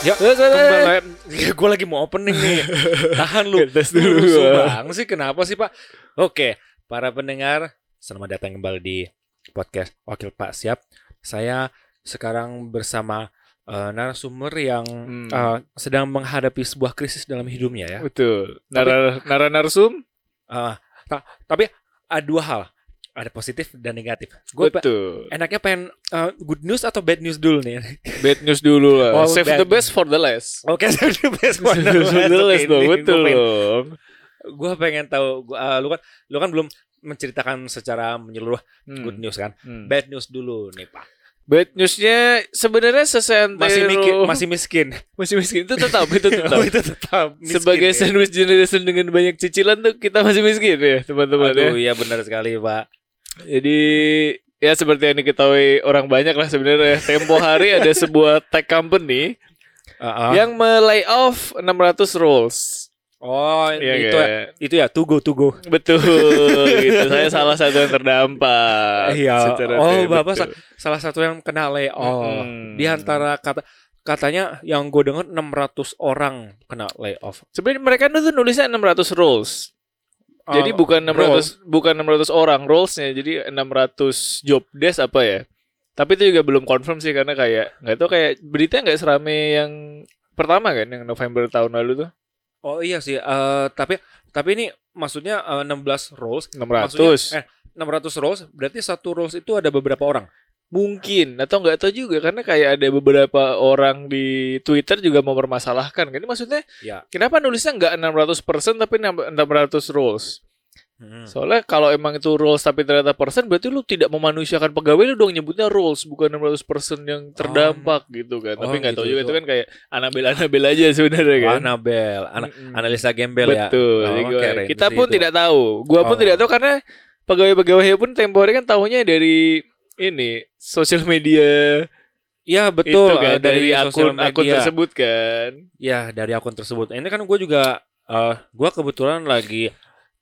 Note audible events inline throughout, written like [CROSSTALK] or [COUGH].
Ya, kembali. Gue lagi mau opening nih. Tahan lu. [LAUGHS] Tes dulu. Banget sih. Kenapa sih, Pak? Oke, para pendengar, selamat datang kembali di podcast Wakil Pak Siap. Saya sekarang bersama eh, narasumber yang Hmm. eh, sedang menghadapi sebuah krisis dalam hidupnya ya. Betul. Nara nara narsum? Eh, ta- tapi ada dua hal. Ada positif dan negatif. Gue Betul. enaknya pengen eh, good news atau bad news dulu nih. [LAUGHS] Bad news dulu lah. Oh, Save bad the best for the last. Oke, [LAUGHS] saya the best. Save the last dong. Betul dong. gue pengen tahu gua, uh, lu kan lu kan belum menceritakan secara menyeluruh Hmm. good news kan Hmm. bad news dulu nih pak Bad newsnya sebenarnya sesentero masih miskin masih [LAUGHS] miskin masih miskin itu tetap itu tetap. [LAUGHS] Oh, itu tetap miskin Sebagai ya. sandwich generation dengan banyak cicilan tuh kita masih miskin ya teman-teman ya. Aduh, iya benar sekali pak Jadi ya seperti yang diketahui orang banyak lah sebenarnya. Tempo hari ada sebuah tech company [LAUGHS] Uh-uh. yang melay off 600 roles. Oh Iya itu ya, itu ya tugu tugu Betul [LAUGHS] gitu. Saya salah satu yang terdampak. iya oh bapak betul. sa- salah satu yang kena layoff Mm-mm. di antara kata katanya yang gue dengar 600 orang kena layoff Sebenarnya mereka tuh nulisnya 600 roles. Jadi Uh, bukan role. 600 bukan 600 orang rolesnya. Jadi 600 job desk apa ya? Tapi itu juga belum confirm sih karena kayak nggak tahu kayak berita nggak serame yang pertama kan yang November tahun lalu tuh. Oh iya sih eh, tapi tapi ini maksudnya eh, 16 roles 600. Maksudnya, eh, 600 roles berarti satu roles itu ada beberapa orang. Mungkin atau nggak tahu juga karena kayak ada beberapa orang di Twitter juga mau mempermasalahkan. Ini maksudnya Ya. kenapa nulisnya nggak 600% tapi 600 roles? Hmm. Soalnya kalau emang itu roles tapi ternyata persen berarti lu tidak memanusiakan pegawai lu dong nyebutnya roles bukan 600% yang terdampak gitu kan. Oh, tapi nggak tahu gitu, juga itu. itu kan kayak Anabel-Anabel aja sebenarnya kan. Anabel, ana- Mm-mm. analisa gembel ya. Betul. Oh, keren kita pun itu. tidak tahu. Gua pun Oh. tidak tahu karena pegawai-pegawai pun tempo hari kan tahunya dari ini sosial media Ya betul itu kan eh, dari, sosial akun akun media. tersebut kan. Ya dari akun tersebut. Ini kan gue juga, eh gue kebetulan lagi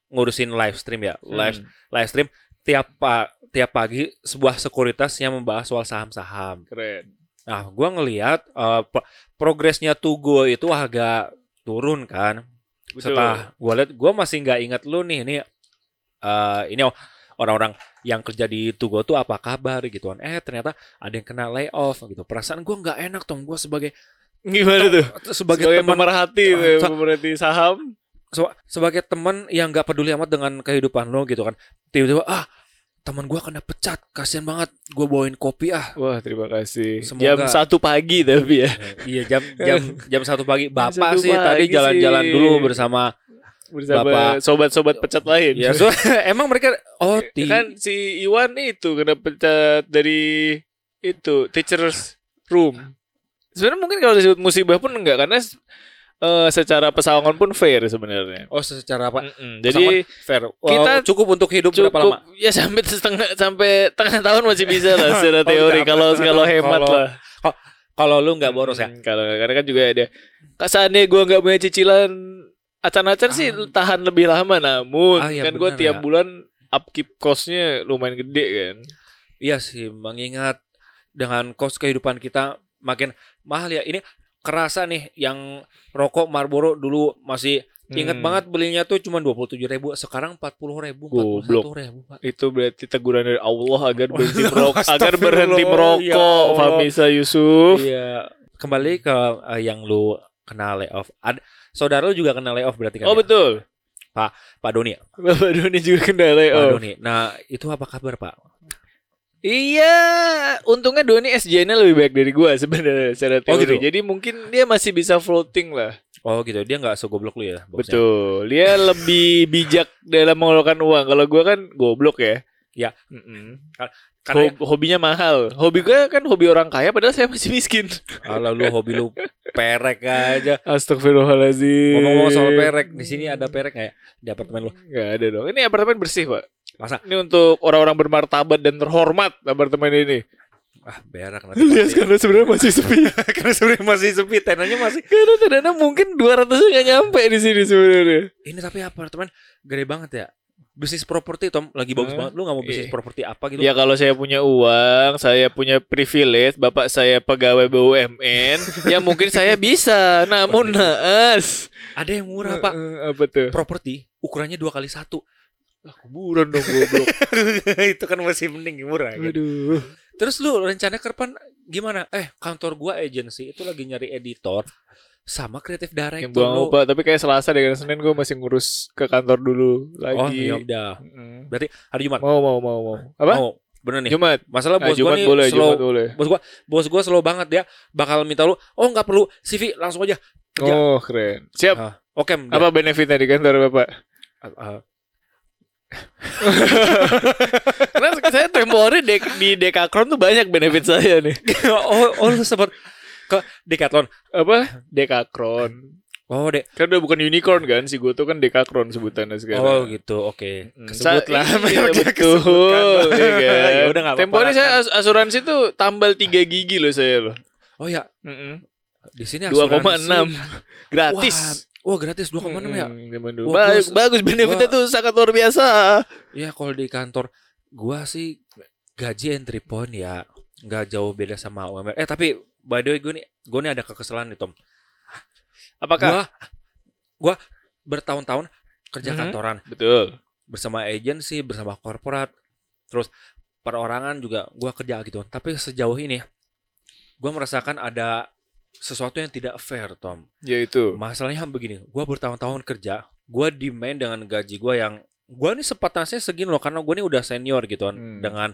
ngurusin live stream ya, live Hmm, live stream tiap pa tiap pagi sebuah sekuritas yang membahas soal saham-saham. keren. Nah, gua ngelihat eh, pro- progresnya Tugo itu agak turun kan. Betul. Setelah gua lihat, gua masih nggak ingat lu nih ini eh ini oh, orang-orang yang kerja di Tugo tuh apa kabar gitu kan. Eh ternyata ada yang kena layoff gitu. Perasaan gua nggak enak dong gua sebagai Gimana tuh? sebagai, Sebagai teman pemerhati, Ah, sa- pemerhati saham. Se- sebagai teman yang nggak peduli amat dengan kehidupan lo gitu kan. Tiba-tiba ah teman gua kena pecat, kasihan banget. Gua bawain kopi ah. Wah, terima kasih. Semoga- Jam satu pagi tapi ya. iya jam jam jam satu pagi. Bapak satu sih tadi pagi jalan-jalan sih. dulu bersama Bersama Bapak. sobat-sobat pecat lain. Ya, so, [LAUGHS] emang mereka oh di kan si Iwan itu kena pecat dari itu teachers room. Sebenarnya mungkin kalau disebut musibah pun enggak karena eh, secara pesangon pun fair sebenarnya. oh secara apa? Mm-mm. Jadi Jadi fair. kita kita cukup untuk hidup berapa cukup lama? ya sampai setengah sampai tengah tahun masih bisa lah [LAUGHS] secara Oh, teori kalau kalau hemat kalau- lah. Kalau lu nggak boros ya? Hmm, Kalau karena kan juga ada kesannya gue nggak punya cicilan acan-acan sih Ah. tahan lebih lama namun Ah, iya kan gue tiap ya. bulan upkeep costnya lumayan gede kan. Iya sih, mengingat dengan kos kehidupan kita makin mahal ya. Ini kerasa nih yang rokok Marlboro dulu masih ingat Hmm. banget belinya tuh cuma 27.000 ribu sekarang 40 ribu, Goblok. ribu Pak. Itu berarti teguran dari Allah agar berhenti [LAUGHS] Astagfirullah, merokok, agar berhenti ya merokok, Allah. Famisa Yusuf. Iya. Kembali ke eh, yang lu kena layoff. Ada saudara lu juga kena layoff berarti kan? Oh ya? betul. Pak Doni ya? Bapak Doni juga kena Pak layoff. Doni. Nah, itu apa kabar, Pak? Iya, untungnya Doni SJ-nya lebih baik dari gua sebenarnya secara Oh, teori. gitu? Jadi mungkin dia masih bisa floating lah. Oh gitu, dia nggak segoblok lu ya? bosnya? Betul. Dia lebih bijak dalam mengeluarkan uang. Kalau gua kan goblok ya. Ya. Mm-mm. Karena Hob- hobinya mahal. Hobi gua kan hobi orang kaya padahal saya masih miskin. kalau lu hobi lu perek aja. Astagfirullahaladzim. Ngomong-ngomong soal perek, di sini ada perek nggak ya di apartemen lu? Nggak ada dong. Ini apartemen bersih, Pak. Masa? Ini untuk orang-orang bermartabat dan terhormat apartemen ini. Ah, berak nanti. Lihat karena sebenarnya masih sepi. [LAUGHS] Karena sebenarnya masih sepi, tenannya masih. karena tenana mungkin 200 nggak nyampe di sini sebenarnya. Ini tapi apartemen gede banget ya. bisnis properti Tom lagi bagus Hmm. banget. Lu nggak mau bisnis Iya. properti apa gitu? Ya kalau saya punya uang, saya punya privilege, bapak saya pegawai BUMN, ya mungkin saya bisa. Namun naas. Ada yang murah pak. Apa tuh? Properti ukurannya dua kali satu. Kuburan dong goblok. [LAUGHS] itu kan masih mending murah. Gitu. Aduh. Terus lu rencana ke depan gimana? Eh kantor gua agency itu lagi nyari editor sama kreatif Yang director. buang lu. obat, tapi kayak Selasa deh, karena Senin gue masih ngurus ke kantor dulu Oh lagi. ya udah. Mm-mm. Berarti hari Jumat. Mau mau mau mau. Apa? Oh, bener nih. Jumat. Masalah Ah, bos gua Jumat nih boleh, slow. Jumat boleh. Bos gua, bos gua slow banget dia bakal minta lu. Oh nggak perlu CV langsung aja. kerja. Oh, keren. Siap. Ah, Oke. dia- Apa benefitnya di kantor Bapak? ah, ah. Karena saya tempo hari dek, di Dekakron tuh banyak benefit saya nih. [LAUGHS] oh, oh lu sempat ke Decathlon. Apa? Dekakron. Oh, dek. Kan udah bukan unicorn kan, si gue tuh kan Dekakron sebutannya sekarang. Oh, gitu. Oke. Hmm, Kesebut lah. [LAUGHS] Iya, betul. kesebutkan. Iya kan? Ya udah nggak apa-apa Tempo hari lah saya kan. as- asuransi tuh tambal 3 gigi loh saya loh. Oh ya, Mm-mm. di sini 2,6 asuransi- [LAUGHS] gratis. Wah, wah gratis 2,6 ya. Mm, zaman dulu. Wah, bagus, gua- bagus benefitnya tuh sangat luar biasa. Ya kalau di kantor gua sih gaji entry point ya nggak jauh beda sama UMR. Eh tapi by the way gue nih gue nih ada kekesalan nih Tom. Apakah? Gua gua bertahun-tahun kerja Mhm. kantoran Betul. bersama agensi, bersama korporat, terus perorangan juga gua kerja gitu. Tapi sejauh ini gua merasakan ada sesuatu yang tidak fair Tom. Yaitu. Masalahnya begini, gua bertahun-tahun kerja, gua demand dengan gaji gua yang gua nih sepatasnya segini loh karena gua nih udah senior gitu kan Hmm. dengan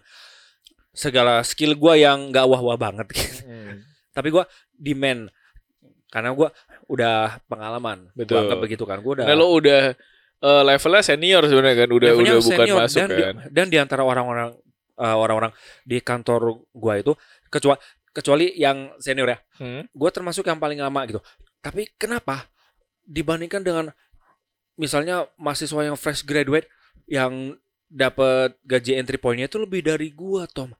segala skill gua yang gak wah-wah banget gitu. Hmm. Tapi gua demand karena gua udah pengalaman. Betul. Gua begitu kan. Gua udah Nah lo udah eh, levelnya senior sebenarnya kan, udah levelnya udah bukan senior masuk dan di, kan. dan di antara orang-orang eh, orang-orang di kantor gua itu kecuali kecuali yang senior ya. Hmm. gue termasuk yang paling lama gitu. Tapi kenapa dibandingkan dengan misalnya mahasiswa yang fresh graduate yang dapat gaji entry point-nya itu lebih dari gua, Tom.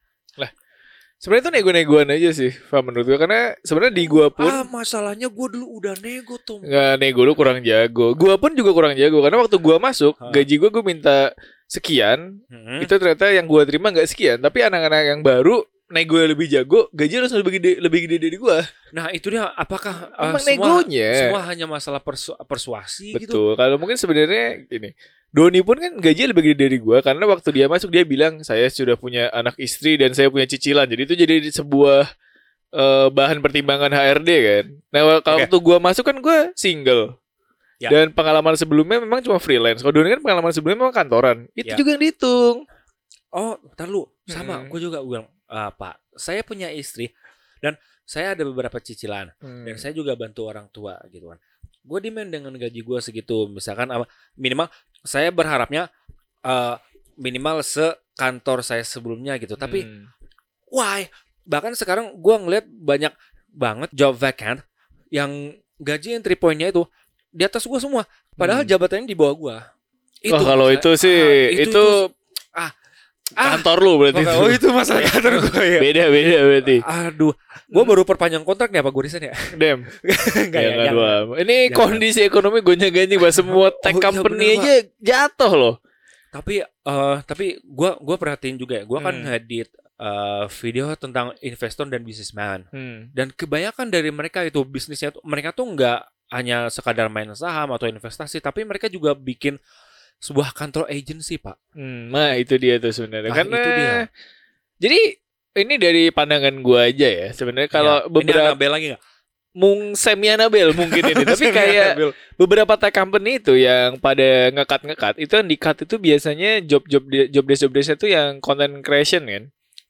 Sebenarnya itu nego-negoan aja sih, Pak menurut gue karena sebenarnya di gua pun Ah, masalahnya gua dulu udah nego, Tom. nggak nego lu kurang jago. Gua pun juga kurang jago karena waktu gua masuk Hah. gaji gua gua minta sekian, Hmm. itu ternyata yang gua terima nggak sekian. Tapi anak-anak yang baru nego yang lebih jago, gaji langsung lebih gede lebih gede dari gua. Nah, itu dia apakah uh, semua negonya. semua hanya masalah persu- persuasi gitu? Betul. Kalau mungkin sebenarnya gini. Doni pun kan gaji lebih gede dari gua karena waktu dia masuk dia bilang saya sudah punya anak istri dan saya punya cicilan. Jadi itu jadi sebuah eh, bahan pertimbangan HRD kan. Nah, kalau Oke. waktu gua masuk kan gua single. Ya. Dan pengalaman sebelumnya memang cuma freelance. Kalau Doni kan pengalaman sebelumnya memang kantoran. Itu Ya. juga yang dihitung. Oh, ntar lu sama Hmm. gua juga bilang, "Ah, Pak, saya punya istri dan saya ada beberapa cicilan. Hmm. dan saya juga bantu orang tua gitu kan gue demand dengan gaji gue segitu misalkan apa minimal saya berharapnya eh, minimal sekantor saya sebelumnya gitu tapi Hmm. why bahkan sekarang gue ngeliat banyak banget job vacant yang gaji entry point-nya itu di atas gue semua padahal Hmm. jabatannya di bawah gue Wah, kalau masalah- itu sih ah, itu, ah, kantor lu berarti. oh itu masalah [LAUGHS] kantor gue ya Beda beda berarti. aduh gue baru perpanjang kontrak nih apa gue resign ya [LAUGHS] Dem. Enggak ya, ya, dua. Ini Jangan. kondisi ekonomi gonjang-ganjing bahwa semua [LAUGHS] tech Oh, iya, company bener, aja jatuh loh. tapi eh tapi gua gua perhatiin juga ya gua kan Hmm. ngedit eh, video tentang investor dan businessman Hmm. dan kebanyakan dari mereka itu bisnisnya tuh mereka tuh nggak hanya sekadar main saham atau investasi tapi mereka juga bikin sebuah kantor agency pak Hmm, nah itu dia tuh sebenarnya. Nah, Karena itu dia. jadi ini dari pandangan gua aja ya. Sebenarnya kalau Ya, ini beberapa Annabelle lagi nggak mung semi Anabel mungkin ini, [LAUGHS] tapi kayak Annabelle. beberapa tech company itu yang pada ngekat ngekat itu yang di cut itu biasanya job job job desk job desk itu yang content creation kan.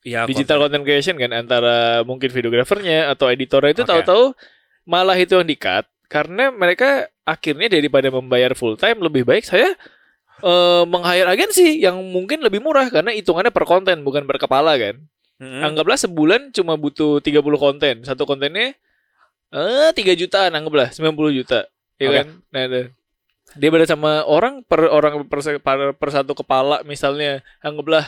Iya, digital konten. content creation kan antara mungkin videografernya atau editornya itu Oke. tahu-tahu malah itu yang di-cut karena mereka akhirnya daripada membayar full time lebih baik saya eh meng-hire agensi yang mungkin lebih murah karena hitungannya per konten bukan per kepala kan. Mm-mm. Anggaplah sebulan cuma butuh 30 konten. Satu kontennya eh 3 jutaan anggaplah 90 juta. Ya Oke. kan? Nah, nah. dia beda sama orang per orang per, per, per satu kepala misalnya anggaplah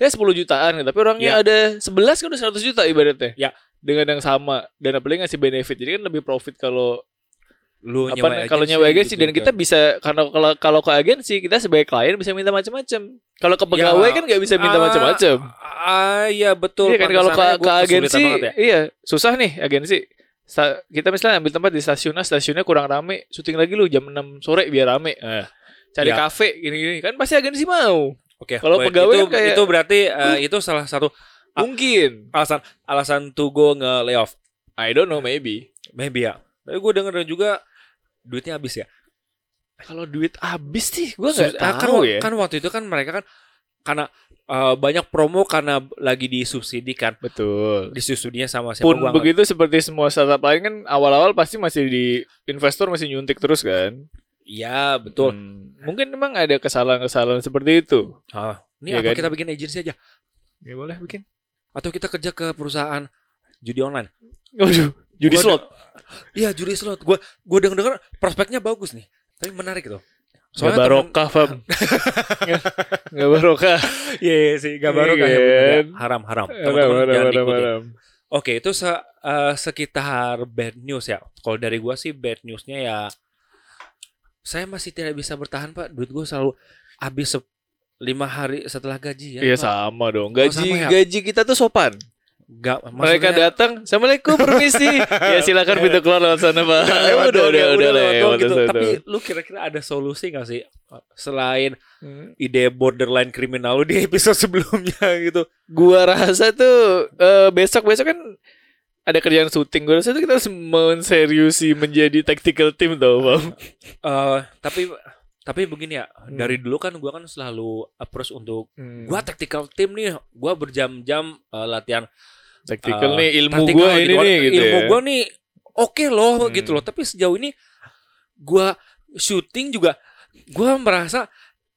ya 10 jutaan tapi orangnya Ya. ada 11 kan udah 100 juta ibaratnya. Ya. Dengan yang sama dan apalagi ngasih benefit. Jadi kan lebih profit kalau lu apa kalau nyewa agensi gitu dan kita bisa karena kalau kalau ke agensi kita sebagai klien bisa minta macam-macam. Kalau ke pegawai Ya, kan nggak bisa minta ah, macam-macam. Ah, iya betul. Iya kan kalau ke, ke kesulitan agensi ya. iya susah nih agensi. Sta- kita misalnya ambil tempat di stasiun A, stasiunnya kurang rame, syuting lagi lu jam 6 sore biar rame. Nah, cari Ya. kafe gini-gini kan pasti agensi mau. Oke. Kalau baik. pegawai itu, kan kayak- itu berarti eh, itu salah satu. Mungkin. alasan alasan Tugo nge layoff. I don't know maybe. Maybe ya. Tapi gue denger juga duitnya habis ya. Kalau duit habis sih gua nggak ah, kan, tahu ya. kan waktu itu kan mereka kan karena eh, banyak promo karena lagi disubsidi kan. Betul. Disusudinya sama siapa Pun begitu seperti semua startup lain kan awal-awal pasti masih di investor masih nyuntik terus kan. Iya, betul. Hmm, Mungkin memang ada kesalahan-kesalahan seperti itu. Ah, ini Iya apa kan? kita bikin agensi aja Ya boleh bikin. atau kita kerja ke perusahaan judi online? Waduh, judi Gua slot. Iya, judi slot. Gua gua denger-denger prospeknya bagus nih. Tapi menarik gitu. Gak temen- barokah, [LAUGHS] Fam. Gak barokah. Iya, iya sih, gak baru Iya kan. kan? Haram, haram. Haram, Teman-teman haram, haram, haram. Oke, itu se- eh, sekitar bad news ya. Kalau dari gua sih bad newsnya ya saya masih tidak bisa bertahan, Pak. Duit gua selalu habis lima hari setelah gaji ya. Iya sama dong. Oh, Gaji sama ya? gaji kita tuh sopan. Gak, Mereka datang, Assalamualaikum permisi. [LAUGHS] ya silakan pintu keluar lewat sana pak. [LAUGHS] Ya, udah udah udah, udah lewat lewat gitu. Tapi lu kira-kira ada solusi gak sih selain Hmm. ide borderline kriminal lu di episode [LAUGHS] sebelumnya gitu? Gua rasa tuh besok besok kan ada kerjaan syuting. Gua rasa tuh kita harus menseriusi menjadi tactical team tau bang. Eh, tapi tapi begini ya, Hmm. dari dulu kan gua kan selalu approach untuk Hmm. gua tactical team nih, gua berjam-jam eh, latihan tactical eh, nih ilmu gua ini gitu. nih gitu ilmu ya. gua nih oke loh Hmm. gitu loh. Tapi sejauh ini gua syuting juga gua merasa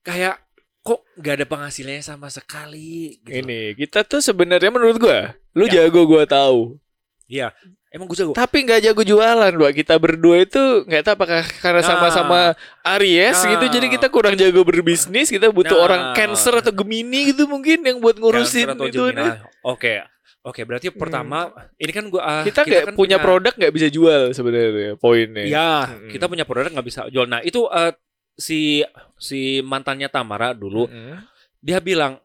kayak kok nggak ada penghasilannya sama sekali. Gitu. Ini kita tuh sebenarnya menurut gua, lu Ya. jago gua tahu. Iya, emang gue jago. Tapi nggak jago jualan, Mbak. Kita berdua itu nggak tahu apakah karena Nah. sama-sama Aries Nah. gitu, jadi kita kurang jago berbisnis. Kita butuh Nah. orang Cancer atau Gemini gitu mungkin yang buat ngurusin itu. Oke, oke. Berarti pertama ini kan gua ah, Kita nggak kan punya produk nggak bisa jual sebenarnya poinnya. Ya, Mm-mm. kita punya produk nggak bisa jual. Nah itu eh, si si mantannya Tamara dulu Mm-mm. dia bilang,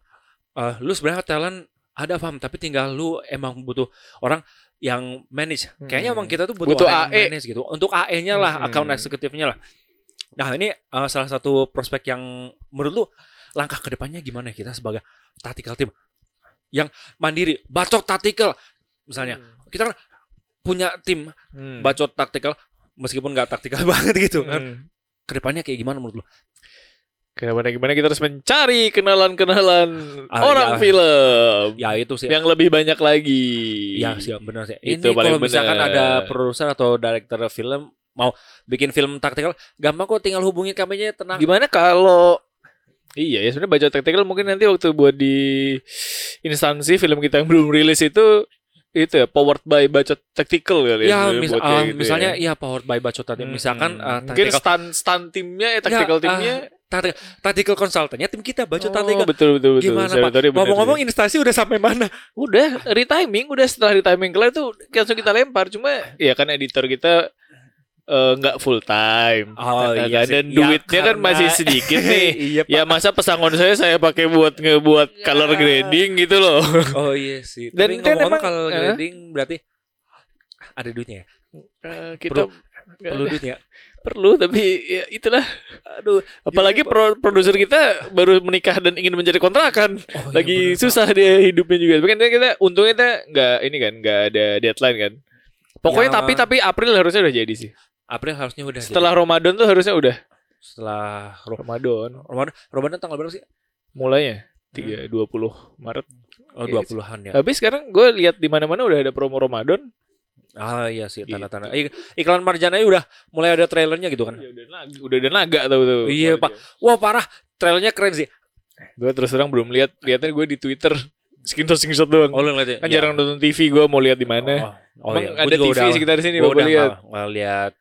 eh, lu sebenarnya talent ada paham, tapi tinggal lu emang butuh orang yang manage. Kayaknya Hmm. emang kita tuh butuh, Butuh orang AE. yang manage gitu. Untuk AE-nya lah, Hmm. account eksekutifnya lah. Nah ini eh, salah satu prospek yang menurut lu langkah ke depannya gimana kita sebagai tactical team yang mandiri, bacot tactical misalnya. Kita kan punya tim Hmm. bacot tactical meskipun nggak taktikal [LAUGHS] banget gitu kan. Hmm. Ke depannya kayak gimana menurut lu? Gimana gimana kita harus mencari kenalan-kenalan Ah, orang ya. film Ya itu sih. yang lebih banyak lagi. Ya siap benar sih. Itu Ini paling kalau misalkan benar. ada produser atau director film mau bikin film taktikal, gampang kok tinggal hubungi kami aja tenang. Gimana kalau Iya ya sebenarnya baca tactical mungkin nanti waktu buat di instansi film kita yang belum rilis itu itu ya powered by baca tactical kali Ya, sebenarnya mis- buat kayak gitu misalnya ya. ya powered by bacot tadi. Hmm, Misalkan hmm. ah, mungkin tactical, stand stand timnya ya tactical Ya, timnya tactical, tactical consultantnya tim kita bacot oh, tactical. betul betul betul Gimana Sorry, Pak? Ngomong-ngomong instansi udah sampai mana? udah retiming udah setelah retiming kelar tuh langsung kita lempar cuma ya kan editor kita eh, nggak full time Oh Nah, iya kan, dan sih. Ya, duitnya kan karena- masih sedikit nih [LAUGHS] iya, Pak. ya masa pesangon saya saya pakai buat ngebuat Ya. color grading gitu loh [LAUGHS] Oh iya sih. Dan Tapi kan emang- kalau eh? grading berarti ada duitnya ya? Eh, kita Perlu duitnya. perlu tapi ya itulah Aduh, apalagi pro- produser kita baru menikah dan ingin mencari kontrakan Oh, iya lagi bener, susah dia hidupnya juga tapi kan kita untungnya kita nggak ini kan nggak ada deadline kan pokoknya Ya. tapi tapi April harusnya udah jadi sih April harusnya udah. setelah Ramadan tuh harusnya udah jadi. setelah Ro- Ramadan Ramadan Ramadan tanggal berapa sih? mulainya tiga dua puluh Maret Oh, Iya. 20-an ya. tapi sekarang gue lihat di mana mana udah ada promo Ramadan Ah iya sih Gitu. tanda-tanda. Ik- Iklan Marjana udah mulai ada trailernya gitu kan. Ya, udah naga, udah ada naga tau tuh Iya, Pak. Wah parah, trailernya keren sih. gue terus terang belum lihat lihatnya gue di Twitter screenshot screenshot doang Oh ngeliatnya? kan jarang nonton TV gue mau lihat di mana Oh, oh Emang iya. ada TV udah- sekitar sini udah lihat lihat.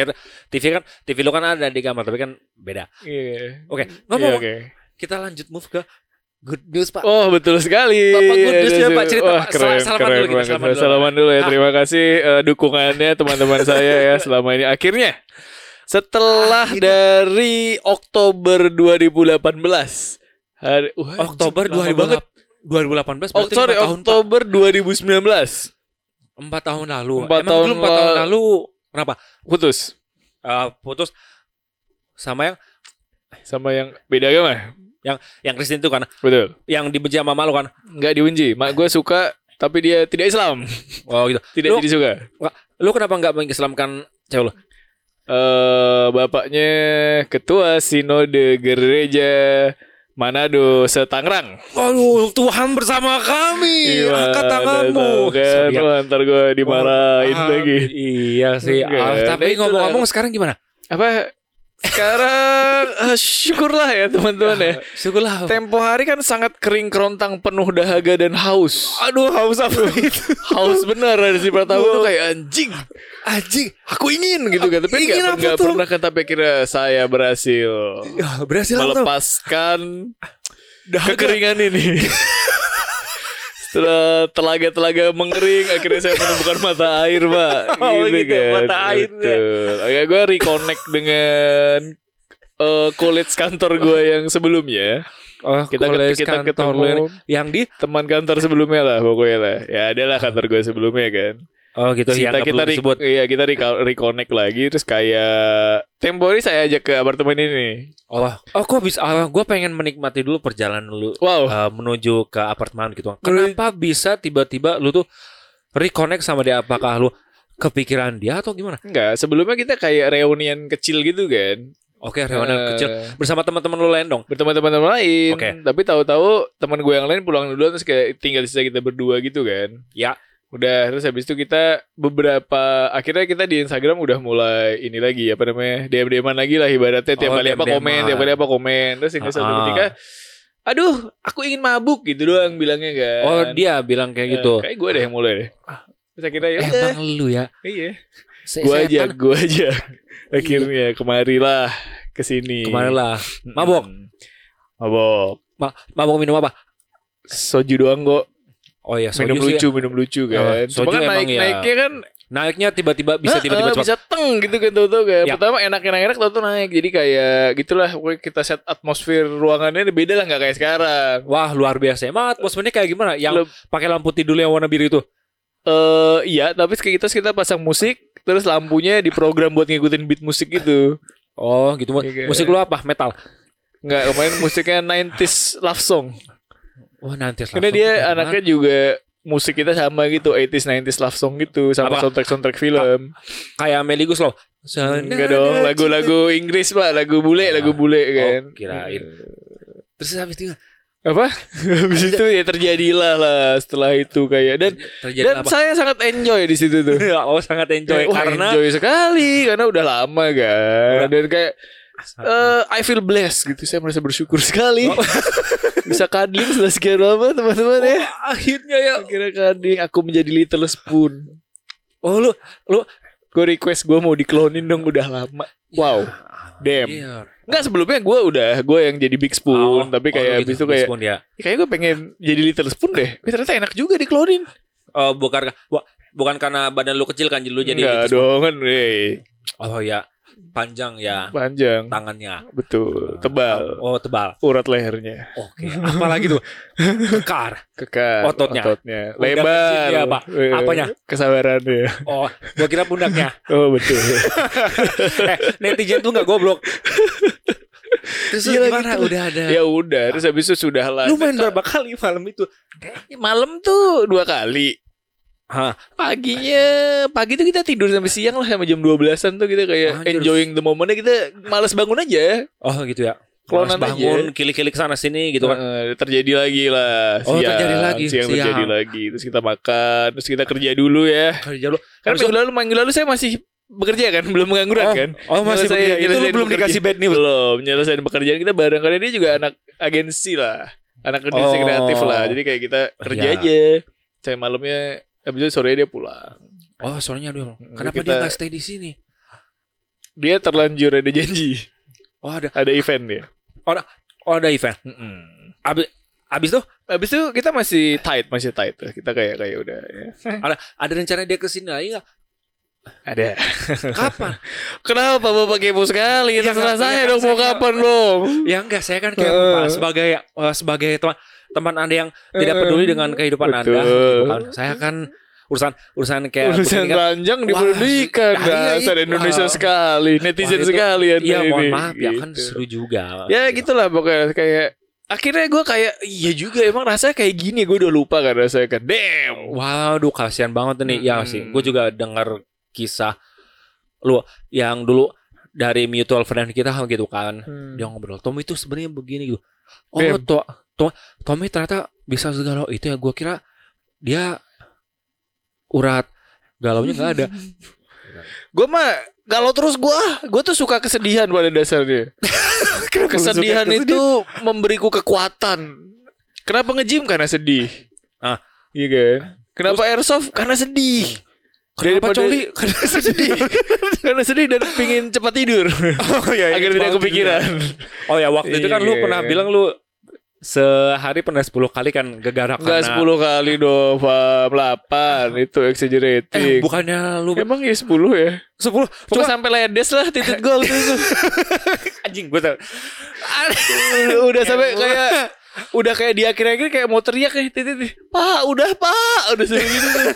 Eh, TV kan TV lu kan ada di kamar tapi kan beda. Iya. Oke, Iya, ngomong oke. kita lanjut move ke Good news Pak. Oh betul sekali. Bapak good news ya, Pak. Cerita, Wah, Pak. keren, Salaman keren dulu kita, salaman dulu. Salaman dulu ya. Ah. Terima kasih eh, dukungannya teman-teman [LAUGHS] saya ya selama ini. Akhirnya setelah Akhirnya. dari Oktober 2018 hari wah, Oktober anjing, lama banget. 2018 Oh, sorry, tahun. Oktober 2019 Empat tahun lalu. Empat Emang tahun dulu empat tahun la- lalu kenapa? putus Eh, putus sama yang sama yang beda agama. yang Kristen itu kan, Betul. yang dibenci sama mak lu kan. Enggak dibenci. Mak gue suka tapi dia tidak Islam. Oh gitu. Tidak Lu- jadi suka. Lu kenapa nggak mengislamkan cewek lu? eh bapaknya ketua sinode gereja Manado Setangerang. Aduh, Tuhan bersama kami. Gimana Angkat tanganmu. Kan, Sorry ya. Ntar gue dimarahin Ah, lagi. Iya sih. Ah, nah tapi ngomong-ngomong sekarang gimana? Apa? Sekarang eh, syukurlah ya teman-teman ya. [LAUGHS] Syukurlah. Tempo hari kan sangat kering kerontang penuh dahaga dan haus. Aduh, haus apa itu? Haus benar dari si Pratama tuh kayak anjing. Anjing. Aku ingin gitu kan, tapi Ingin nggak tuh? pernah kan tapi kira saya berhasil Ya, berhasil melepaskan Dahaga. kekeringan ini. [LAUGHS] Telaga-telaga mengering, akhirnya saya menemukan mata air, Pak. [LAUGHS] Oh, gitu, mata airnya. Akhirnya gue reconnect dengan eh, college kantor gue yang sebelumnya. Oh, Kita college kita kantor ketemu yang di teman kantor sebelumnya lah pokoknya lah. Ya adalah kantor gue sebelumnya kan. Oh gitu kita yang nggak kita re- disebut. iya kita reco- reconnect lagi terus kayak temporary saya ajak ke apartemen ini. Oh, oh kok bisa? Ah, gue pengen menikmati dulu perjalanan lu Wow. uh, menuju ke apartemen gitu. Kenapa bisa tiba-tiba lu tuh reconnect sama dia? Apakah lu kepikiran dia atau gimana? Enggak, sebelumnya kita kayak reunian kecil gitu kan. Oke, reunian Eh, kecil bersama teman-teman lu lain dong. bertemu teman-teman lain. Oke. Tapi tahu-tahu teman gue yang lain pulang duluan terus kayak tinggal sisa kita berdua gitu kan. Ya. Udah terus habis itu kita beberapa akhirnya kita di Instagram udah mulai ini lagi apa namanya DM DM lagi lah ibaratnya tiap Oh, kali apa komen tiap kali apa komen terus ini suatu Ah. ketika aduh aku ingin mabuk gitu doang bilangnya kan. Oh, dia bilang kayak Eh, gitu. kayak gue deh yang mulai deh. Terus akhirnya ya udah. Emang lu ya. Iya. Gue aja, gue aja. [LAUGHS] Akhirnya kemarilah ke sini. Kemarin lah. Mabok? Mabok. Ma mabok minum apa? Soju doang kok. Oh iya, soju minum lucu, minum lucu kan. Oh, soju Cuma kan emang naik ya. naiknya kan Naiknya tiba-tiba bisa tiba-tiba cepat. bisa teng gitu kan tahu-tahu kan. Ya. Pertama enak-enak tahu tuh naik. Jadi kayak gitulah pokoknya kita set atmosfer ruangannya beda lah nggak kayak sekarang. Wah, luar biasa. Emang atmosfernya kayak gimana? Yang pakai lampu tidur yang warna biru itu. Eh iya, tapi kayak kita kita pasang musik terus lampunya diprogram buat ngikutin beat musik gitu. Oh, gitu. Iya, Musik lu apa? Metal. Nggak, kemarin musiknya 90s love song. Wah, nanti. Karena dia anaknya juga musik kita sama gitu 80s 90s love song gitu sama Apa? soundtrack soundtrack film. kayak Meli Guslow. Enggak dong, lagu-lagu Inggris Pak, lagu bule, lagu bule kan. Oh, kirain. Terus habis itu Apa? [LAUGHS] Habis itu ya terjadilah lah setelah itu kayak dan terjadi dan apa? saya sangat enjoy di situ tuh. [LAUGHS] oh, sangat enjoy Wah, karena enjoy sekali karena udah lama kan. Udah. Dan kayak eh, I feel blessed gitu. Saya merasa bersyukur sekali. Oh. [LAUGHS] Bisa kadling setelah sekian lama teman-teman ya. akhirnya ya. Akhirnya kadling aku menjadi little spoon. Oh, lu lu Gue request gue mau diklonin dong udah lama. Wow. Damn. Iya. Enggak sebelumnya gue udah gue yang jadi big spoon, Oh, tapi oh, kayak lu habis gitu, itu kayak Spoon, ya. kayak gue pengen jadi little spoon deh. Tapi ternyata enak juga diklonin. Oh, bukan bu- bukan karena badan lu kecil kan jadi lu jadi Enggak dong kan. Oh ya, panjang ya panjang, tangannya. betul, tebal, Oh, tebal. urat lehernya, Oke, apa lagi tuh? [LAUGHS] Kekar. kekar, Ototnya. ototnya, Pundak lebar, kecilnya apa? Eh, Apanya? kesabarannya. Oh, gua kira pundaknya. Oh betul. [LAUGHS] eh, netizen tuh nggak goblok. Terus Iya, gimana? gitu. Udah ada. ya udah, terus habis itu sudah lah. Lu main berapa kali malam itu? malam tuh dua kali. Hah? Paginya, pagi tuh kita tidur sampai siang lah sampai jam 12-an tuh kita kayak Anjir. enjoying the momentnya kita males bangun aja. Oh gitu ya. Klonan bangun, kilik-kilik sana sini gitu kan. Eh, terjadi lagi lah Oh, siang, terjadi lagi, siang, siang. terjadi lagi terus kita makan terus kita kerja dulu ya Kerja lu. kan Habis minggu lalu minggu lalu saya masih bekerja kan [LAUGHS] belum mengangguran Oh, kan oh, masih bekerja. Itu lu belum pekerja- dikasih bad news? belum nyelesain pekerjaan kita bareng karena dia juga anak agensi lah anak agensi Oh. kreatif lah jadi kayak kita kerja Iya. aja saya malamnya habis itu sore dia pulang Oh, soalnya dia. Kenapa Kita- dia nggak stay di sini? dia terlanjur ada janji Oh, ada ada event dia oh ada event. Mm-mm. Abis abis tuh Habis itu kita masih tight, masih tight tuh. Kita kayak kayak udah ya. [LAUGHS] ada ada rencana dia ke sini lagi nggak? Ada. Kapan? [LAUGHS] Kenapa Bapak kepo sekali? Ya, Terserah nggak- saya ya, dong kan mau kapan dong. ya enggak, saya kan kayak. Pak, sebagai eh, sebagai teman teman anda yang tidak Eh, peduli dengan kehidupan anda. betul. gitu kan. Saya kan urusan urusan kayak Urusan kan, ranjang nah, iya, dasar iya. Indonesia Wah. sekali, netizen Wah, itu- sekali Anda Iya, mohon maaf ya kan Gitu. seru juga. Ya gitulah pokoknya kayak akhirnya gue kayak iya juga emang rasanya kayak gini gue udah lupa kan rasanya kan damn Waduh, kasihan banget nih. Ya Mm-mm. sih, gue juga dengar kisah lu yang dulu dari mutual friend kita gitu kan. Dia ngobrol, Tommy itu sebenarnya begini gitu. Oh, to, to, Tommy ternyata bisa segala itu ya. Gue kira dia urat galaunya nggak ada. [LAUGHS] gue mah kalau terus gue gue tuh suka kesedihan pada dasarnya. [LAUGHS] Kesedihan itu memberiku kekuatan. Kenapa ngejim karena sedih. Ah. iya kan? Kenapa airsoft? Karena sedih. Kenapa Daripada- coli? [LAUGHS] Karena sedih. karena sedih dan pingin cepat tidur. Oh iya, agar tidak kepikiran. Oh ya, waktu itu kan lu Iya. pernah bilang lu sehari pernah 10 kali kan gegara Enggak karena 10 kali dong, Pak. 8 itu Eh, exaggerating. bukannya lu Emang ya 10 ya? 10 Cuma Cuma sampai ledes lah titik gol itu. [LAUGHS] anjing gue udah sampai kayak udah kayak di akhir-akhir kayak mau teriak kayak titik Pak, udah Pak. Udah sampai gitu. udah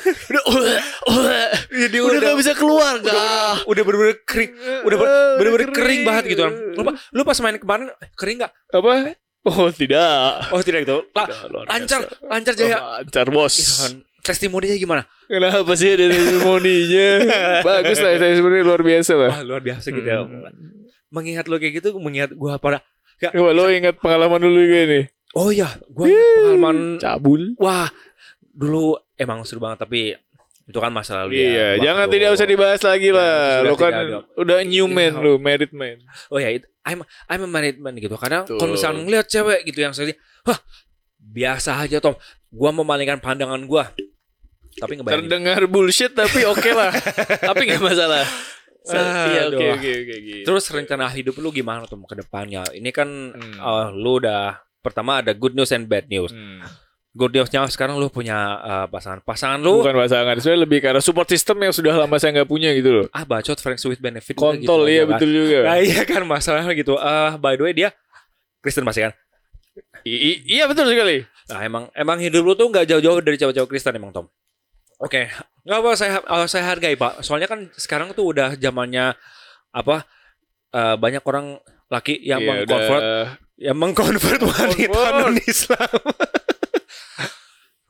udah udah. Jadi udah gak bisa keluar gak? udah bener-bener kering udah Eh, bener-bener kering. kering banget gitu kan lu, lu pas main kemarin kering nggak Apa? Oh, tidak. oh tidak gitu La- Tidak, lancar biasa. lancar jaya Oh, lancar, Bos. Kan. testimoninya gimana Kenapa sih ada testimoninya? [LAUGHS] Bagus lah, saya sebenarnya luar biasa lah. wah luar biasa gitu ya Hmm. mengingat lo kayak gitu mengingat gua pada Coba lo ingat pengalaman dulu gue nih. oh iya gua ingat pengalaman Cabul. wah dulu emang seru banget tapi itu kan masa lalu ya. Iya, jangan tidak usah dibahas lagi Ya, lah. Lo kan udah new man Iya. lo, married man. oh ya it- I'm I'm a married man gitu karena kalau misalnya ngeliat cewek gitu yang sedih hah biasa aja Tom gua memalingkan pandangan gua tapi ngebayangin Terdengar bullshit tapi oke lah. [LAUGHS] tapi nggak masalah. Ah, Iya, oke oke oke. Terus rencana hidup lu gimana tuh ke depannya? Ini kan Hmm. eh, lu udah pertama ada good news and bad news. Hmm. Good newsnya sekarang lu punya eh, pasangan. Pasangan lu Bukan pasangan, sebenarnya lebih karena support system yang sudah lama saya nggak punya gitu loh. ah bacot friends with benefit Kontol gitu iya kan. betul juga. Nah, iya kan masalahnya gitu. Ah by the way dia Kristen pasti kan. I- i- iya betul sekali. Nah emang emang hidup lu tuh nggak jauh-jauh dari cewek-cewek Kristen emang Tom. Oke, nggak apa saya eh, saya hargai pak. Soalnya kan sekarang tuh udah zamannya apa eh, banyak orang laki yang Iya, mengkonvert udah. yang mengkonvert wanita non Islam. [LAUGHS]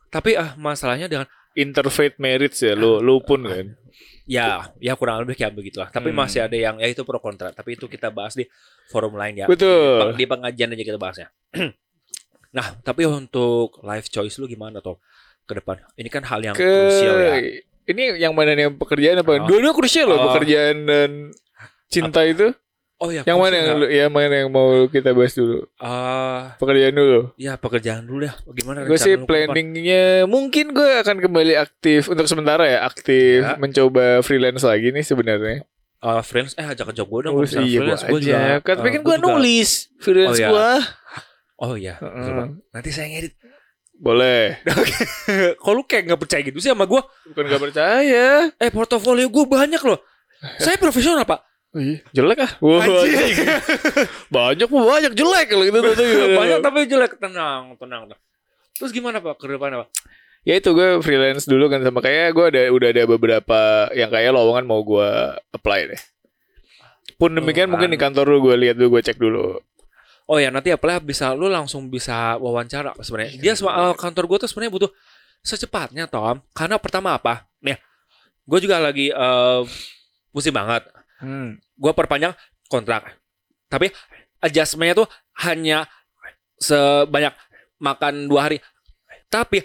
Tapi ah masalahnya dengan interfaith marriage ya, lo lo pun kan. ya ya kurang lebih kayak begitulah. Tapi Hmm. masih ada yang ya itu pro kontra. Tapi itu kita bahas di forum lain ya. Betul. Di pengajian aja kita bahasnya. [CLEARS THROAT] nah, tapi untuk life choice lu gimana Tom ke depan? Ini kan hal yang Ke krusial ya. ini yang mana nih yang pekerjaan apa? Oh. Dua-dua krusial loh Oh. pekerjaan dan cinta itu. Oh ya. Yang mana yang lu, yang mana yang mau kita bahas dulu? Ah, Pekerjaan dulu. ya pekerjaan dulu ya. Gimana Gue sih planningnya mungkin gue akan kembali aktif untuk sementara ya aktif Ya. mencoba freelance lagi nih sebenarnya. Ah, freelance eh ajak ajak gue dong. Kalau misalnya iya freelance, gua juga, aja. Kan kan gua gue nulis freelance Oh, iya. gue. Oh iya. Heeh. Coba. Nanti saya ngedit. Boleh. [LAUGHS] Kok lu kayak nggak percaya gitu sih sama gue? Bukan gak percaya. Eh portofolio gue banyak loh. [LAUGHS] Saya profesional pak. Oh, iya. Jelek ah. Wah, anjing. banyak mau banyak jelek kalau gitu tuh. [LAUGHS] banyak tapi jelek. Tenang, tenang. tenang. Terus gimana pak ke depannya pak? Ya itu gue freelance dulu kan sama kayak gue ada udah ada beberapa yang kayak lowongan mau gue apply deh. Pun demikian Oh, mungkin kan. di kantor lu gue lihat dulu gue cek dulu. Oh ya nanti apa bisa lu langsung bisa wawancara sebenarnya. Dia soal kantor gue tuh sebenarnya butuh secepatnya Tom. Karena pertama apa? Nih, gue juga lagi eh pusing banget. Hmm. Gue perpanjang kontrak. Tapi adjustmentnya tuh hanya sebanyak makan dua hari. Tapi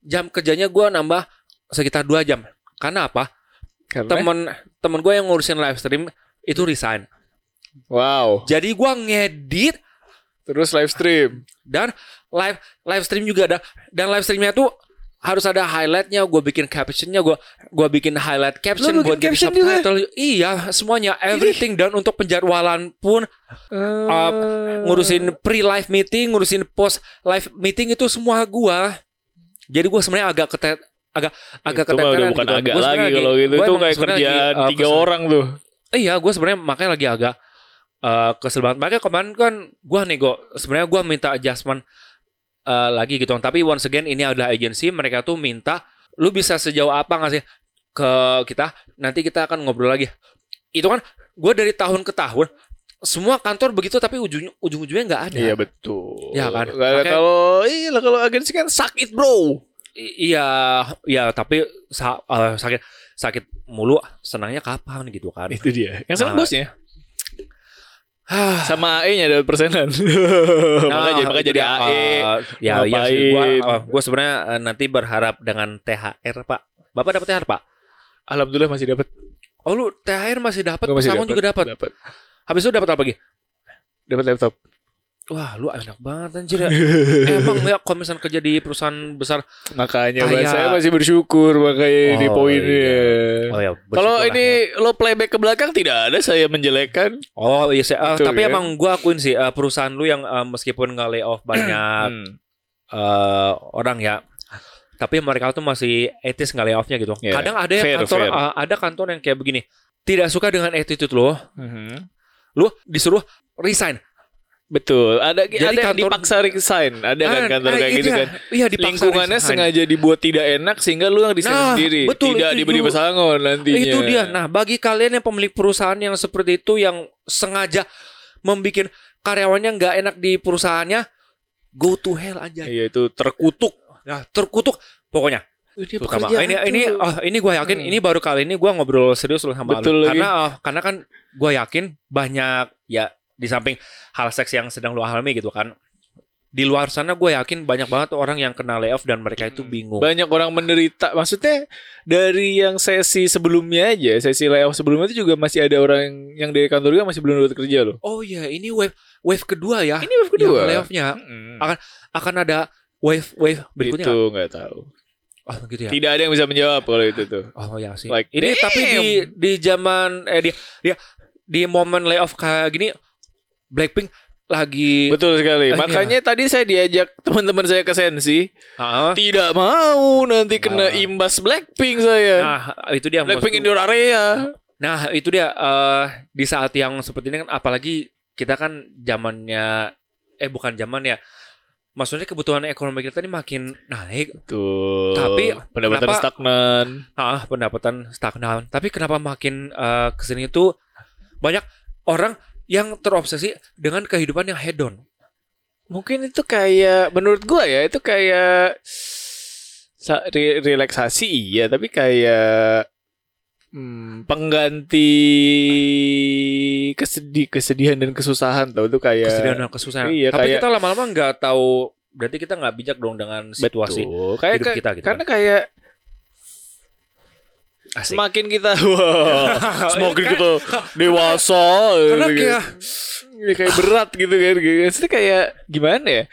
jam kerjanya gue nambah sekitar dua jam. Karena apa? Karena Temen temen gue yang ngurusin live stream itu resign. wow. Jadi gue ngedit Terus live stream. dan live live stream juga ada dan live streamnya tuh harus ada highlightnya gue bikin captionnya gue gue bikin highlight caption bikin caption juga? subtitle. Iya semuanya. Everything dan untuk penjadwalan pun Eh, ngurusin pre live meeting ngurusin post live meeting itu semua gue jadi gue sebenarnya agak ketet agak agak itu udah keteteran bukan gitu. agak Gua lagi kalau gitu. itu kayak kerjaan lagi, uh, tiga kesel- orang tuh. Iya, gue sebenarnya makanya lagi agak eh kesel banget. Makanya kemarin kan gue nego, sebenarnya gue minta adjustment eh, lagi gitu. Tapi once again ini adalah agensi, mereka tuh minta lu bisa sejauh apa nggak sih ke kita? Nanti kita akan ngobrol lagi. Itu kan gue dari tahun ke tahun semua kantor begitu tapi ujung ujung ujungnya nggak ada. iya betul Iya kan? Makanya- kalau iya kalau agensi kan sakit bro I- iya, iya tapi sa- eh, sakit sakit mulu senangnya kapan gitu kan? itu dia yang senang Nah. bosnya. [SIGHS] sama AE nya ada persenan [LAUGHS] makanya jadi makanya itu jadi. AE Uh, ya iya sih gua uh, gua sebenarnya uh, nanti berharap dengan THR Pak. Bapak dapat THR Pak? alhamdulillah masih dapat Oh lu THR masih dapat, pesangon juga dapat. dapat Habis itu dapat apa lagi? dapat laptop Wah, lu enak banget anjir ya. [LAUGHS] Emang ya kalau misalnya kerja di perusahaan besar. makanya iya. saya masih bersyukur makanya di Oh, poinnya Oh ya, kalau ini ya. lo playback ke belakang tidak ada saya menjelekkan Oh iya, saya, uh, Betul, tapi ya. emang gua akuin sih uh, perusahaan lu yang uh, meskipun nggak lay off banyak Hmm. uh, orang ya. Tapi mereka tuh masih etis nggak lay offnya gitu. Ya, Kadang ada yang fair, kantor fair. uh, ada kantor yang kayak begini. Tidak suka dengan attitude lo, Mhm. lu disuruh resign. Betul, ada Jadi ada yang kantor- dipaksa resign, ada kan Ah, kantor ah, kayak itu gitu ya. kan. Iya dipaksa Lingkungannya resign. sengaja dibuat tidak enak sehingga lu yang desain Nah, sendiri, betul, tidak itu diberi pesangon nantinya. Itu dia. Nah, bagi kalian yang pemilik perusahaan yang seperti itu yang sengaja membuat karyawannya nggak enak di perusahaannya, go to hell aja. Iya itu terkutuk. Nah, terkutuk pokoknya. Ini Terutama ini ini oh, ini gue yakin Hmm. ini baru kali ini gue ngobrol serius loh sama Betul lu. lagi. Karena oh, karena kan gue yakin banyak ya di samping hal seks yang sedang lu alami gitu kan. Di luar sana gue yakin banyak banget orang yang kena layoff dan mereka itu bingung. banyak orang menderita. Maksudnya dari yang sesi sebelumnya aja, sesi layoff sebelumnya itu juga masih ada orang yang, dari kantor juga masih belum dapat kerja loh. Oh iya, ini wave wave kedua ya. Ini wave kedua. Yang layoffnya Mm-mm. akan ada wave wave berikutnya. Itu nggak tahu. Oh gitu ya. Tidak ada yang bisa menjawab kalau itu tuh. Oh ya sih. Like, ini damn. tapi di di zaman eh di dia di momen layoff kayak gini Blackpink lagi Betul sekali. Eh, Makanya tadi saya diajak teman-teman saya ke Sensi, tidak mau nanti kena Ah. imbas Blackpink saya. nah itu dia Blackpink Indoor Area. Nah, itu dia eh, di saat yang seperti ini kan apalagi kita kan zamannya eh bukan zaman ya. Maksudnya kebutuhan ekonomi kita ini makin naik, Tuh. Tapi, pendapatan kenapa- stagnan. ah pendapatan stagnan. Tapi kenapa makin eh, ke sini itu banyak orang yang terobsesi dengan kehidupan yang hedon. Mungkin itu kayak menurut gua ya, itu kayak re- relaksasi iya, tapi kayak hmm, pengganti kesedih kesedihan dan kesusahan tau itu kayak Kesedihan dan kesusahan. Iya, Tapi kayak- kita lama-lama nggak tahu berarti kita nggak bijak dong dengan situasi Betul. kayak hidup kita gitu. karena kayak Asik. semakin kita [LAUGHS] wah, [LAUGHS] semakin kita dewasa Karena gitu. kayak Ya, kayak berat gitu kan gitu. Maksudnya kayak gimana ya?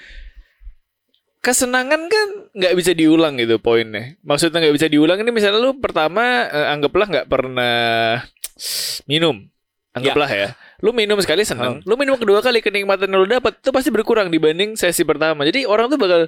Kesenangan kan nggak bisa diulang gitu poinnya. Maksudnya nggak bisa diulang ini misalnya lu pertama eh, anggaplah nggak pernah minum. Anggaplah ya, lu minum sekali senang lu minum kedua kali kenikmatan yang lu dapat itu pasti berkurang dibanding sesi pertama. Jadi orang tuh bakal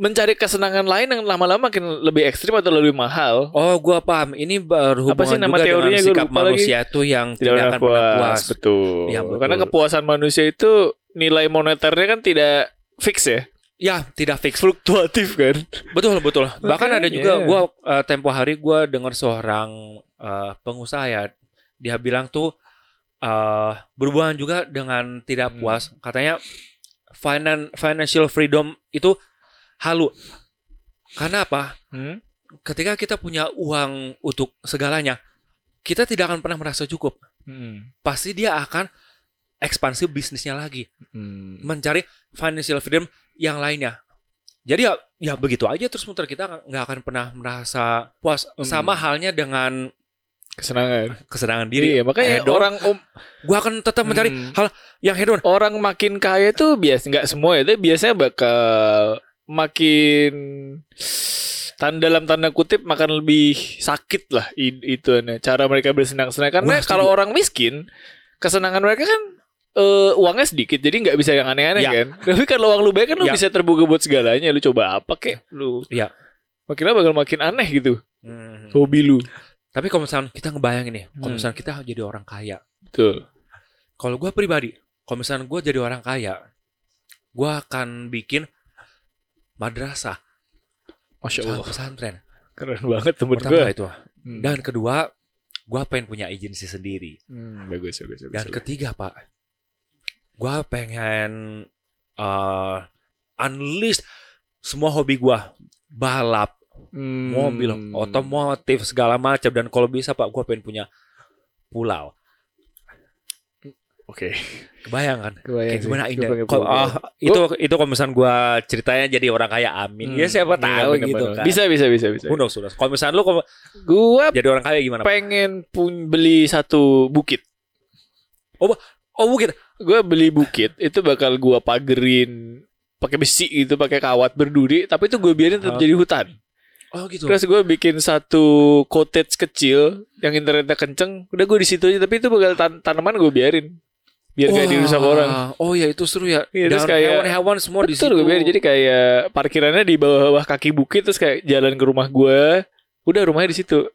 mencari kesenangan lain yang lama-lama makin lebih ekstrim atau lebih mahal Oh, gua paham. Ini berhubungan Apa sih nama juga teorinya? dengan sikap lupa lagi. manusia itu yang tidak tidak, akan pernah puas. puas. betul. Iya, betul. karena kepuasan manusia itu nilai moneternya kan tidak fix ya Ya, tidak fix. fluktuatif kan Betul, betul. Bahkan ada juga Makanya. gua eh, tempo hari gua dengar seorang eh, pengusaha ya, dia bilang tuh eh berhubungan juga dengan tidak Hmm. puas. Katanya finan financial freedom itu halu. Karena apa? Hmm? Ketika kita punya uang untuk segalanya, kita tidak akan pernah merasa cukup. Hmm. Pasti dia akan ekspansi bisnisnya lagi. Hmm. mencari financial freedom yang lainnya. Jadi ya, ya begitu aja terus muter kita nggak akan pernah merasa puas. Hmm. Sama halnya dengan kesenangan kesenangan diri. iya makanya hedon. orang om Gua akan tetap mencari Hmm. hal yang hedon. orang makin kaya tuh biasa nggak semua ya tapi biasanya bakal makin tan dalam tanda kutip makan lebih sakit lah itu cara mereka bersenang-senang karena Wah, kalau orang miskin kesenangan mereka kan eh, uangnya sedikit jadi nggak bisa yang aneh-aneh Ya. kan [LAUGHS] tapi kalau uang lu banyak kan lu Ya. bisa terbuka buat segalanya lu coba apa kek lu Ya. makin lama bakal makin aneh gitu Hmm. hobi lu Tapi kalau misalnya kita ngebayangin nih, kalau Hmm. misalnya kita jadi orang kaya, betul kalau gue pribadi, kalau misalnya gue jadi orang kaya, gue akan bikin madrasah, masya allah pesantren. keren banget temen gue Pertama itu. Hmm. Dan kedua, gue pengen punya agensi sendiri. Hmm, bagus bagus bagus, Dan bagus. ketiga pak, gue pengen uh, unleash semua hobi gue, balap, Hmm. mobil, otomotif segala macam. Dan kalau bisa pak, gue pengen punya pulau. Oke Kebayang kan? kebayang Kayak sih. gimana Gua indah. punya. ah, itu itu kalau misalnya gue ceritanya jadi orang kaya, amin. Hmm. Ya siapa Iya, tahu bener, gitu bener. kan. bisa bisa bisa bisa Who knows, who knows. Kalau misalnya lu kalau gua jadi orang kaya gimana? Pengen pun beli satu bukit Oh bukit. gue beli bukit itu bakal gua pagerin pakai besi gitu pakai kawat berduri tapi itu gue biarin tetap Hah? jadi hutan Oh gitu. terus gue bikin satu cottage kecil yang internetnya kenceng udah gue di situ aja tapi itu bakal tan- tanaman gue biarin biar Wah, dirusak orang Oh ya itu seru ya. Iya, terus kayak- hewan-hewan semua di situ. biarin jadi kayak parkirannya di bawah-bawah kaki bukit terus kayak jalan ke rumah gue udah rumahnya di situ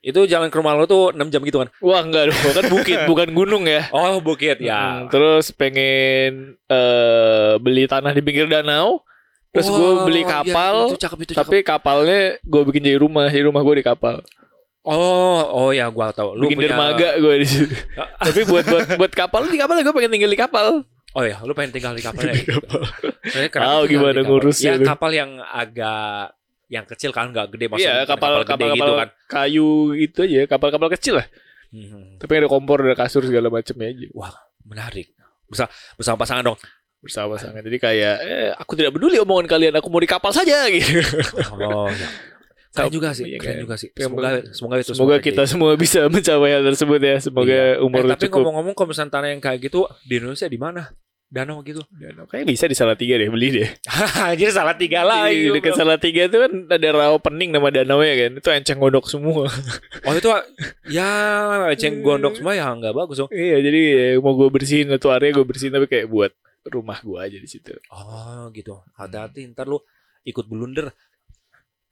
Itu jalan ke rumah lo tuh 6 jam gitu kan. wah enggak dong kan bukit [LAUGHS] bukan gunung ya Oh bukit Hmm, ya. terus pengen eh beli tanah di pinggir danau terus gue beli iya, kapal itu cakep itu tapi kapalnya gue bikin jadi rumah jadi rumah gue di kapal cakep. Oh, oh ya gua tahu. Lu bikin punya dermaga gue di situ [LAUGHS] tapi buat buat buat kapal di kapal gue pengen tinggal di kapal Oh ya, lu pengen tinggal di kapal ya. Tahu tinggal gimana kapal? ngurusnya Ya kapal yang agak yang kecil kan nggak gede maksudnya iya kapal gede kapal kapal gitu kan. kayu itu aja kapal kapal kecil lah Hmm. tapi ada kompor ada kasur segala macamnya aja Menarik. Bisa bersama pasangan dong. bersama pasangan jadi kayak eh, aku tidak peduli omongan kalian aku mau di kapal saja gitu Oh, ya. Keren juga sih, Iya, keren kan? juga sih. Semoga semoga itu semoga kita terjadi. semua [LAUGHS] bisa mencapai hal tersebut ya semoga Iya. umur eh, tapi cukup ngomong-ngomong kalau misalnya tanah yang kayak gitu di Indonesia di mana? Danau gitu. Kayaknya bisa di Salatiga deh beli deh. [LAUGHS] Jadi salah tiga Di lagi. dekat Salatiga itu kan ada rawa pening nama danau ya kan. Itu enceng gondok semua. [LAUGHS] Oh itu ya ceng gondok semua ya nggak bagus dong. iya jadi ya, mau gue bersihin itu area gue bersihin tapi kayak buat rumah gue aja di situ. Oh gitu. Hati-hati ntar lu ikut blunder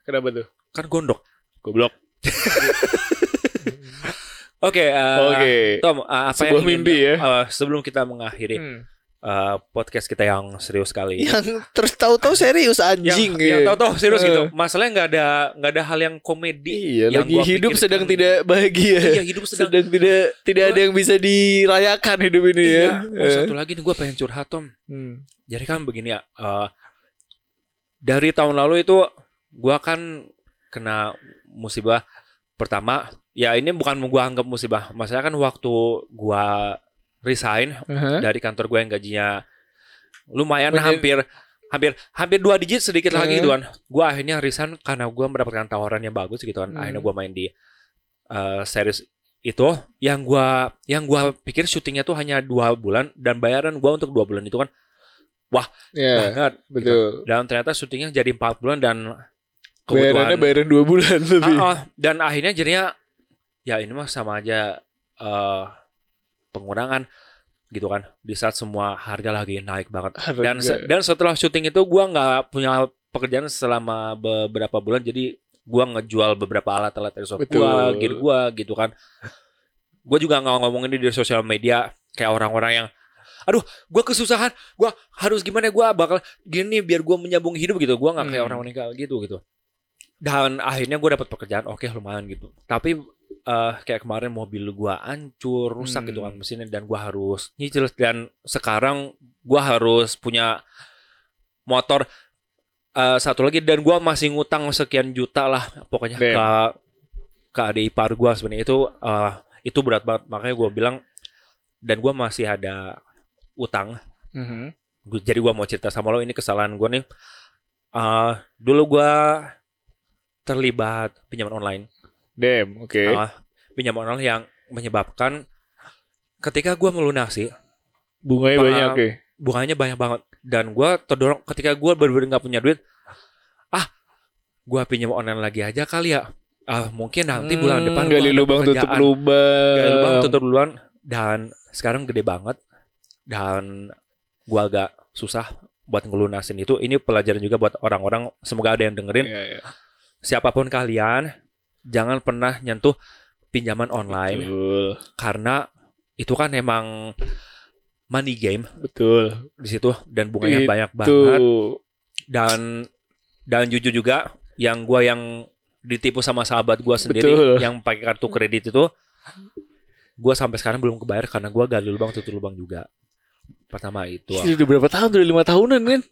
Kenapa tuh? kan gondok. Goblok. [LAUGHS] Oke. eh, Oke. Tom, eh, apa Sebuah yang ingin- mimpi ya. eh, sebelum kita mengakhiri Hmm. eh, podcast kita yang serius kali. Yang terus tahu-tahu serius yang, anjing. yang ya. tahu-tahu serius Eh. gitu. Masalahnya nggak ada nggak ada hal yang komedi. Iya, yang lagi gua hidup pikirkan. sedang tidak bahagia. Iya hidup sedang. sedang tidak tidak ada yang bisa dirayakan hidup ini ya. Iya. Oh, Eh. satu lagi nih gue pengen curhat Tom. Hmm. Jadi kan begini ya. eh, dari tahun lalu itu gua kan kena musibah pertama. Ya ini bukan gua anggap musibah. Masalahnya kan waktu gua resign Aha. dari kantor gue yang gajinya lumayan Menye- hampir hampir hampir dua digit sedikit lagi Hmm. gitu kan. Gua akhirnya resign karena gua mendapatkan tawaran yang bagus gitu kan. Hmm. Akhirnya gua main di eh, series itu yang gua yang gua pikir syutingnya tuh hanya dua bulan dan bayaran gua untuk dua bulan itu kan Ya, banget betul. dan ternyata syutingnya jadi empat bulan dan Bayarannya bayaran dua bulan. Ah, ah. dan akhirnya jadinya ya ini mah sama aja eh pengurangan gitu kan di saat semua harga lagi naik banget Harga. dan se- dan setelah syuting itu gua nggak punya pekerjaan selama beberapa bulan jadi gua ngejual beberapa alat-alat airsoft Betul. gua gear gua gitu kan gua juga nggak ngomongin ini di sosial media kayak orang-orang yang aduh gua kesusahan gua harus gimana gua bakal gini biar gua menyambung hidup gitu gua nggak kayak Hmm. orang meninggal gitu gitu dan akhirnya gue dapat pekerjaan oke lumayan gitu. Tapi eh, kayak kemarin mobil gua hancur rusak Hmm. gitu kan mesinnya dan gua harus nyicil. Dan sekarang gua harus punya motor eh, satu lagi. Dan gua masih ngutang sekian juta lah pokoknya Damn. ke ke adik ipar gua sebenarnya. Itu eh, itu berat banget. Makanya gua bilang dan gua masih ada utang. Mhm. Gua- jadi gua mau cerita sama lo ini kesalahan gua nih. Eh, dulu gua terlibat pinjaman online Damn, oke. Ah, pinjaman online yang menyebabkan ketika gua melunasi Bunganya banyak oke. bunganya banyak banget dan gua terdorong ketika gua benar-benar nggak punya duit ah gua pinjam online lagi aja kali ya. Ah, mungkin nanti bulan Hmm, depan gua gali ada lubang tutup lubang. Gali lubang tutup duluan dan sekarang gede banget dan gua agak susah buat ngelunasin itu. Ini pelajaran juga buat orang-orang. Semoga ada yang dengerin. Iya, iya. Siapa pun kalian, jangan pernah nyentuh pinjaman online Betul. karena itu kan emang money game Betul. di situ dan bunganya Itu. banyak banget dan dan jujur juga yang gua yang ditipu sama sahabat gua sendiri Betul. yang pakai kartu kredit itu gua sampai sekarang belum kebayar karena gua gali lubang tutup lubang juga pertama itu Ini udah berapa tahun? Udah lima tahunan kan?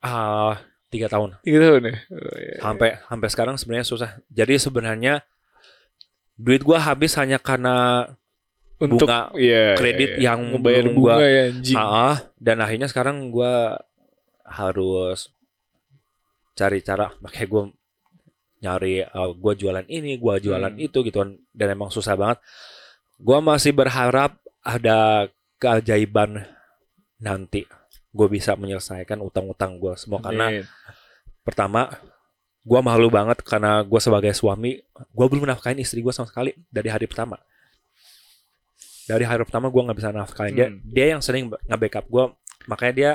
ah tiga tahun Tiga tahun ya? Oh, iya. sampai sampai sekarang sebenarnya susah jadi sebenarnya duit gua habis hanya karena Untuk bunga iya, kredit iya, iya. yang belum bunga gua- ya anjing. Dan akhirnya sekarang gua harus cari cara makanya gue nyari uh, gua jualan ini gua jualan Hmm. itu gitu kan dan emang susah banget gua masih berharap ada keajaiban nanti gue bisa menyelesaikan utang-utang gua semua karena Amin. pertama gua malu banget karena gua sebagai suami gua belum nafkahin istri gua sama sekali dari hari pertama dari hari pertama gua nggak bisa nafkahin dia Hmm. dia yang sering nge-backup gua makanya dia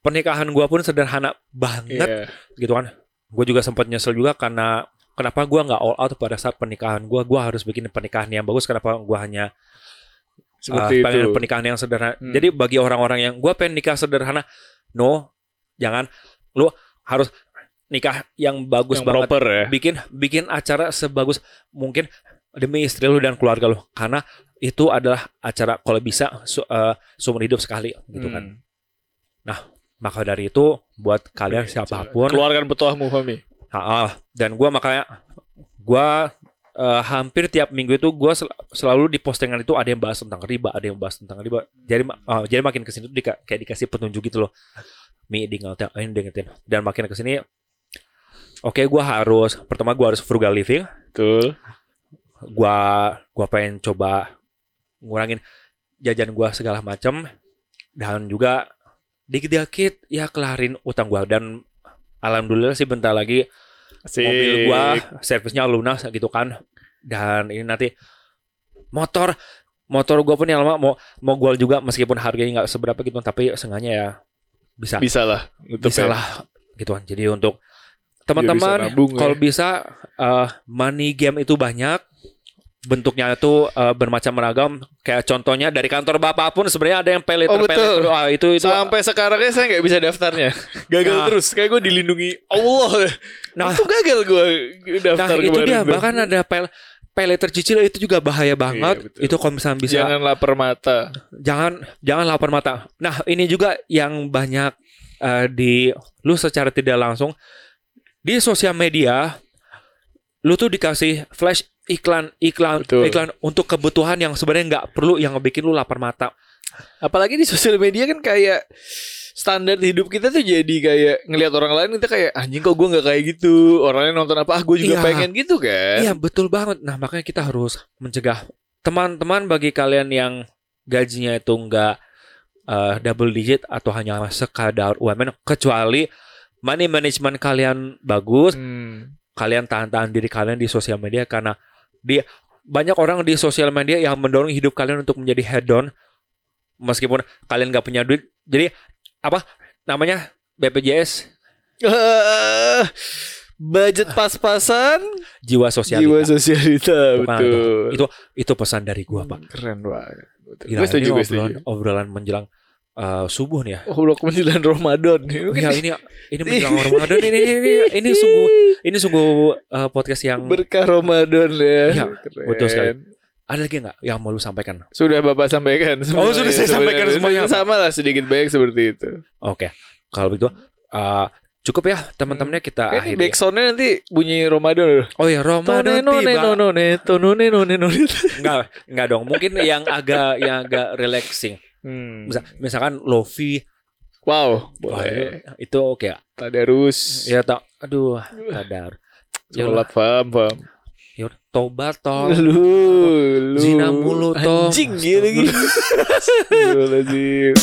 pernikahan gua pun sederhana banget Iya. gitu kan gue juga sempat nyesel juga karena kenapa gua nggak all out pada saat pernikahan gua gua harus bikin pernikahan yang bagus kenapa gua hanya Seperti uh, pengen itu. pernikahan yang sederhana. Hmm. Jadi bagi orang-orang yang gua pengen nikah sederhana, no, jangan. Lu harus nikah yang bagus Yang banget. proper ya. Bikin bikin acara sebagus mungkin demi istri lu dan keluarga lu. Karena itu adalah acara kalau bisa su- uh, seumur hidup sekali gitu kan. Hmm. Maka dari itu buat kalian siapa pun Keluarkan petuahmu, Fami. Ha, dan gua makanya gua eh, hampir tiap minggu itu gua sel- selalu di postingan itu ada yang bahas tentang riba, ada yang bahas tentang riba. Jadi eh, jadi makin ke sini tuh dika- kayak dikasih petunjuk gitu loh. Mi ini diingetin. Dan makin ke sini Oke, gua harus pertama gua harus frugal living. Betul. Gua gua pengen coba ngurangin jajan gua segala macam dan juga dikit-dikit ya kelarin utang gua dan alhamdulillah sih bentar lagi Asik. mobil gua servisnya lunas gitu kan dan ini nanti motor motor gua pun yang lama mau mau gua juga meskipun harganya nggak seberapa gitu tapi sengaja ya bisa bisa lah. Bisa ya. lah gitu kan jadi untuk teman-teman ya. kalau bisa eh, money game itu banyak bentuknya itu eh, bermacam ragam kayak contohnya dari kantor bapak pun sebenarnya ada yang later, Oh, betul. Wah, itu itu Sampai sekarang ya saya nggak bisa daftarnya. [LAUGHS] Gagal Nah. terus. Kayak gue dilindungi Allah. Nah. itu gagal gue Nah daftar itu kemarin dia bahkan ada pay, pay later cicil itu juga bahaya banget. Iya, betul. itu kalau misalnya bisa jangan Jangan lapar mata. jangan lapar mata. Nah ini juga yang banyak eh, di lu secara tidak langsung di sosial media lu tuh dikasih flash iklan iklan Betul. iklan untuk kebutuhan yang sebenarnya nggak perlu yang bikin lu lapar mata. Apalagi di sosial media kan kayak standar hidup kita tuh jadi kayak ngelihat orang lain kita kayak anjing kok gue nggak kayak gitu orang lain nonton apa ah gue juga Iya. pengen gitu kan Iya betul banget. Nah makanya kita harus mencegah teman-teman bagi kalian yang gajinya itu nggak eh, double digit atau hanya sekadar UMR kecuali money management kalian bagus, Hmm. kalian tahan-tahan diri kalian di sosial media karena di banyak orang di sosial media yang mendorong hidup kalian untuk menjadi hedon meskipun kalian nggak punya duit. Jadi apa namanya BPJS [LAUGHS] budget pas-pasan jiwa sosial. jiwa sosialita Bukan, betul Itu itu pesan dari gua pak. keren banget Gila, gue setuju gue setuju obrolan menjelang uh, subuh nih ya. oh udah menjelang Ramadan ya ini ini menjelang [LAUGHS] Ramadan ini ini ini, ini sungguh ini sungguh uh, podcast yang berkah Ramadan ya Iya, betul sekali. ada lagi nggak yang mau lu sampaikan? sudah bapak sampaikan Oh, sudah saya sampaikan semuanya. sama lah sedikit banyak seperti itu Oke, kalau begitu uh, cukup ya teman-temannya kita Kayaknya akhiri. backsoundnya nanti bunyi Ramadan loh. Oh ya Ramadan tiba. nonone tonone none none. Enggak, enggak dong. Mungkin yang agak yang agak relaxing. Hmm. Misal, misalkan Lofi. Wow, boleh. Wah, itu oke. Okay. Tadarus. Ya tak. Aduh, tadar. Ya Sholat paham, paham. Ya tobat tol. Lu, lu. Zina mulu tol. Anjing gitu gitu. Astagfirullahaladzim. [LAUGHS]